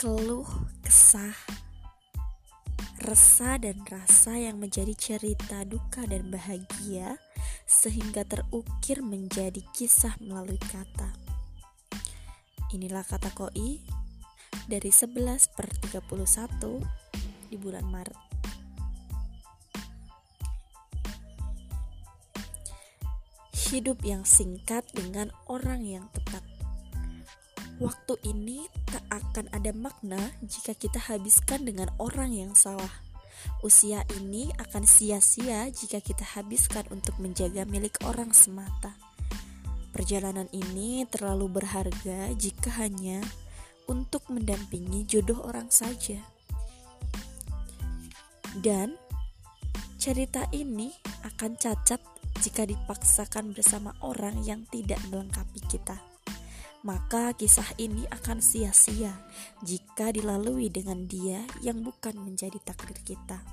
keluh, kesah, resah dan rasa yang menjadi cerita duka dan bahagia sehingga terukir menjadi kisah melalui kata. Inilah kata koi dari 11 per 31 di bulan Maret. Hidup yang singkat dengan orang yang tepat. Waktu ini tak akan ada makna jika kita habiskan dengan orang yang salah. Usia ini akan sia-sia jika kita habiskan untuk menjaga milik orang semata. Perjalanan ini terlalu berharga jika hanya untuk mendampingi jodoh orang saja. Dan cerita ini akan cacat jika dipaksakan bersama orang yang tidak melengkapi kita maka kisah ini akan sia-sia jika dilalui dengan dia yang bukan menjadi takdir kita.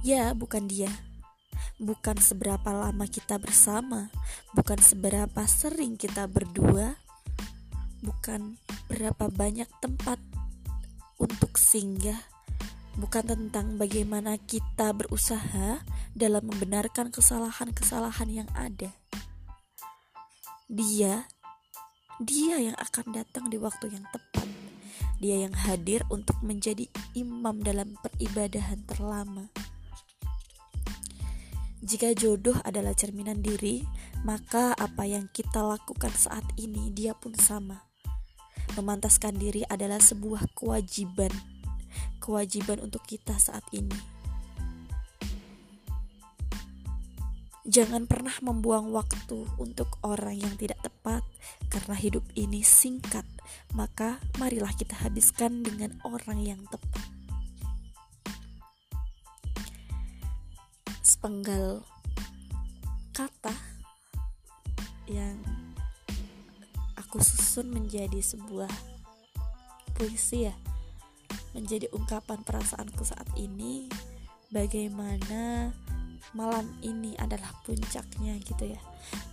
Ya, bukan dia. Bukan seberapa lama kita bersama, bukan seberapa sering kita berdua, bukan berapa banyak tempat untuk singgah, bukan tentang bagaimana kita berusaha dalam membenarkan kesalahan-kesalahan yang ada dia, dia yang akan datang di waktu yang tepat. Dia yang hadir untuk menjadi imam dalam peribadahan terlama. Jika jodoh adalah cerminan diri, maka apa yang kita lakukan saat ini dia pun sama. Memantaskan diri adalah sebuah kewajiban, kewajiban untuk kita saat ini. Jangan pernah membuang waktu untuk orang yang tidak tepat, karena hidup ini singkat. Maka, marilah kita habiskan dengan orang yang tepat. Sepenggal kata yang aku susun menjadi sebuah puisi, ya, menjadi ungkapan perasaanku saat ini. Bagaimana malam ini adalah puncaknya gitu ya.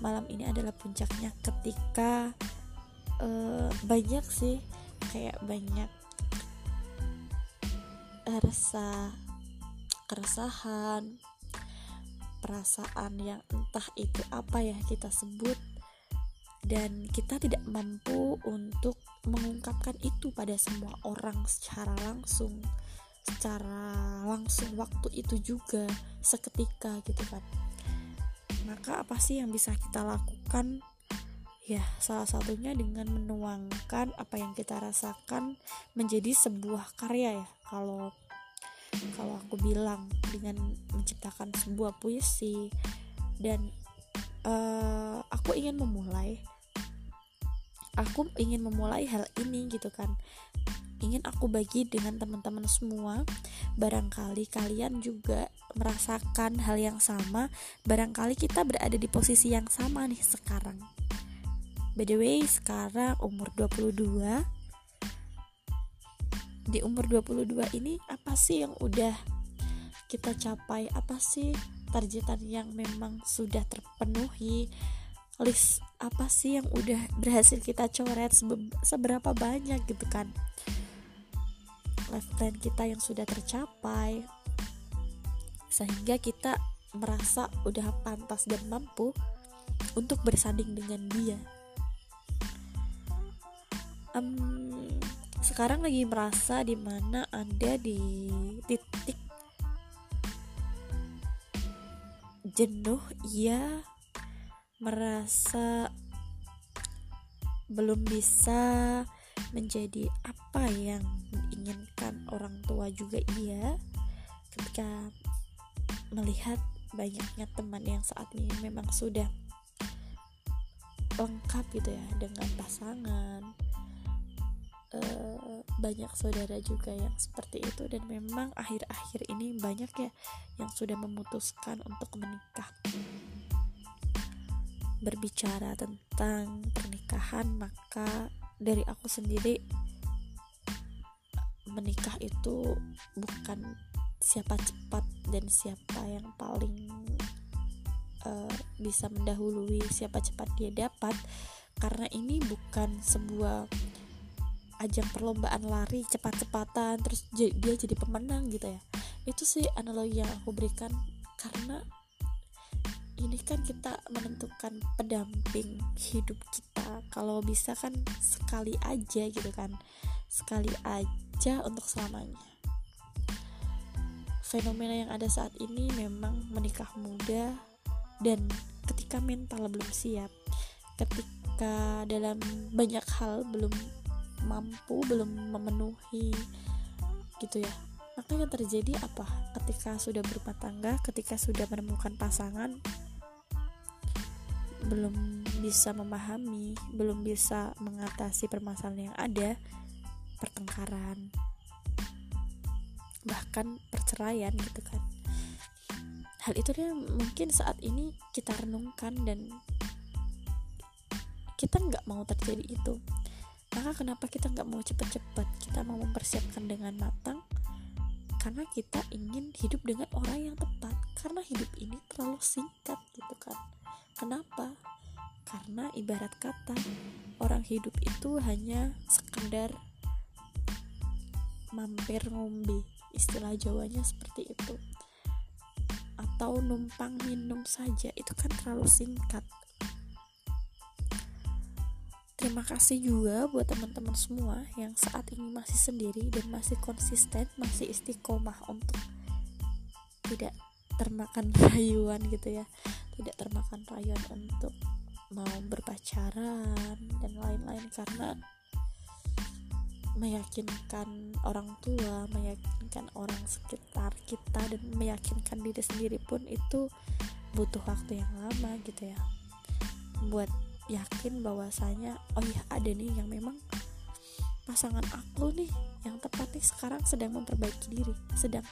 Malam ini adalah puncaknya ketika uh, banyak sih kayak banyak rasa keresahan perasaan yang entah itu apa ya kita sebut. Dan kita tidak mampu untuk mengungkapkan itu pada semua orang secara langsung secara langsung waktu itu juga seketika gitu kan. Maka apa sih yang bisa kita lakukan? Ya salah satunya dengan menuangkan apa yang kita rasakan menjadi sebuah karya ya. Kalau kalau aku bilang dengan menciptakan sebuah puisi dan uh, aku ingin memulai aku ingin memulai hal ini gitu kan ingin aku bagi dengan teman-teman semua. Barangkali kalian juga merasakan hal yang sama, barangkali kita berada di posisi yang sama nih sekarang. By the way, sekarang umur 22. Di umur 22 ini apa sih yang udah kita capai? Apa sih targetan yang memang sudah terpenuhi? list apa sih yang udah berhasil kita coret seberapa banyak gitu kan lifetime kita yang sudah tercapai. Sehingga kita merasa udah pantas dan mampu untuk bersanding dengan dia. Um, sekarang lagi merasa di mana ada di titik jenuh ia merasa belum bisa menjadi apa yang diinginkan orang tua juga iya ketika melihat banyaknya teman yang saat ini memang sudah lengkap gitu ya dengan pasangan e, banyak saudara juga yang seperti itu. Dan memang akhir-akhir ini banyak ya yang sudah memutuskan untuk menikah. Berbicara tentang pernikahan maka dari aku sendiri menikah itu bukan siapa cepat dan siapa yang paling uh, bisa mendahului siapa cepat dia dapat. Karena ini bukan sebuah ajang perlombaan lari cepat-cepatan terus dia jadi pemenang gitu ya. Itu sih analogi yang aku berikan karena ini kan kita menentukan pendamping hidup kita. Kalau bisa kan sekali aja gitu kan. Sekali aja untuk selamanya. Fenomena yang ada saat ini memang menikah muda dan ketika mental belum siap ketika dalam banyak hal belum mampu belum memenuhi gitu ya. Maka yang terjadi apa? Ketika sudah berumah tangga ketika sudah menemukan pasangan belum bisa memahami belum bisa mengatasi permasalahan yang ada pertengkaran bahkan perceraian gitu kan. Hal itu dia mungkin saat ini kita renungkan dan kita nggak mau terjadi itu. Maka kenapa kita nggak mau cepet-cepet kita mau mempersiapkan dengan matang karena kita ingin hidup dengan orang yang tepat. Karena hidup ini terlalu singkat gitu kan kenapa? Karena ibarat kata orang hidup itu hanya sekedar mampir ngombe istilah Jawanya seperti itu. Atau numpang minum saja itu kan terlalu singkat. Terima kasih juga buat teman-teman semua yang saat ini masih sendiri dan masih konsisten, masih istiqomah untuk tidak termakan rayuan gitu ya. Tidak termakan rayuan untuk mau berpacaran dan lain-lain karena meyakinkan orang tua, meyakinkan orang sekitar kita dan meyakinkan diri sendiri pun itu butuh waktu yang lama gitu ya. Buat yakin bahwasanya oh ya ada nih yang memang pasangan aku nih yang tepat nih sekarang sedang memperbaiki diri sedang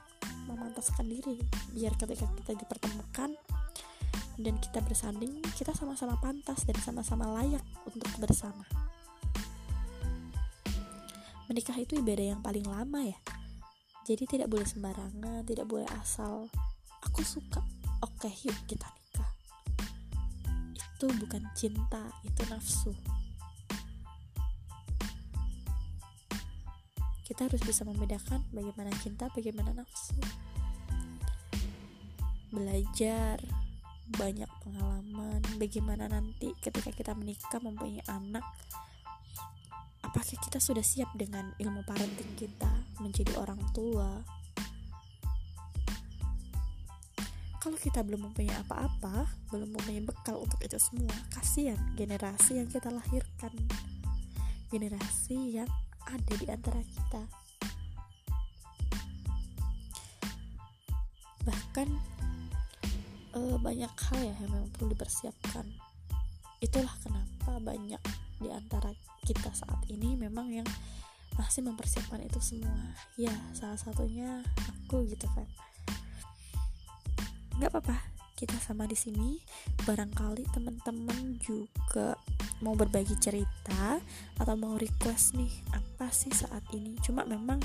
memantaskan diri biar ketika kita dipertemukan dan kita bersanding kita sama-sama pantas dan sama-sama layak untuk bersama. Menikah itu ibadah yang paling lama ya. Jadi tidak boleh sembarangan tidak boleh asal aku suka. Oke yuk kita nih itu bukan cinta, itu nafsu. Kita harus bisa membedakan bagaimana cinta, bagaimana nafsu. Belajar banyak pengalaman, bagaimana nanti ketika kita menikah mempunyai anak, apakah kita sudah siap dengan ilmu parenting kita menjadi orang tua, kalau kita belum mempunyai apa-apa, belum mempunyai bekal untuk itu semua, kasihan generasi yang kita lahirkan, generasi yang ada di antara kita. Bahkan e, banyak hal ya yang memang perlu dipersiapkan. Itulah kenapa banyak di antara kita saat ini memang yang masih mempersiapkan itu semua. Ya, salah satunya aku gitu kan nggak apa-apa kita sama di sini barangkali teman-teman juga mau berbagi cerita atau mau request nih apa sih saat ini cuma memang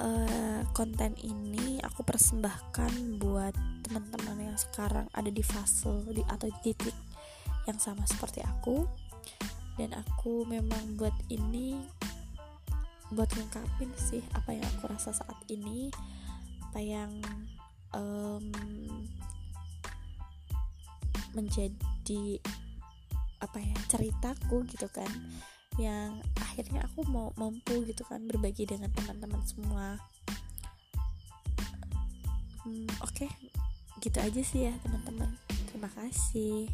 uh, konten ini aku persembahkan buat teman-teman yang sekarang ada di fase di atau di titik yang sama seperti aku. Dan aku memang buat ini buat ngungkapin sih apa yang aku rasa saat ini apa yang um, menjadi apa ya ceritaku gitu kan yang akhirnya aku mau mampu gitu kan berbagi dengan teman-teman semua. Hmm, oke. Okay. gitu aja sih ya teman-teman. Terima kasih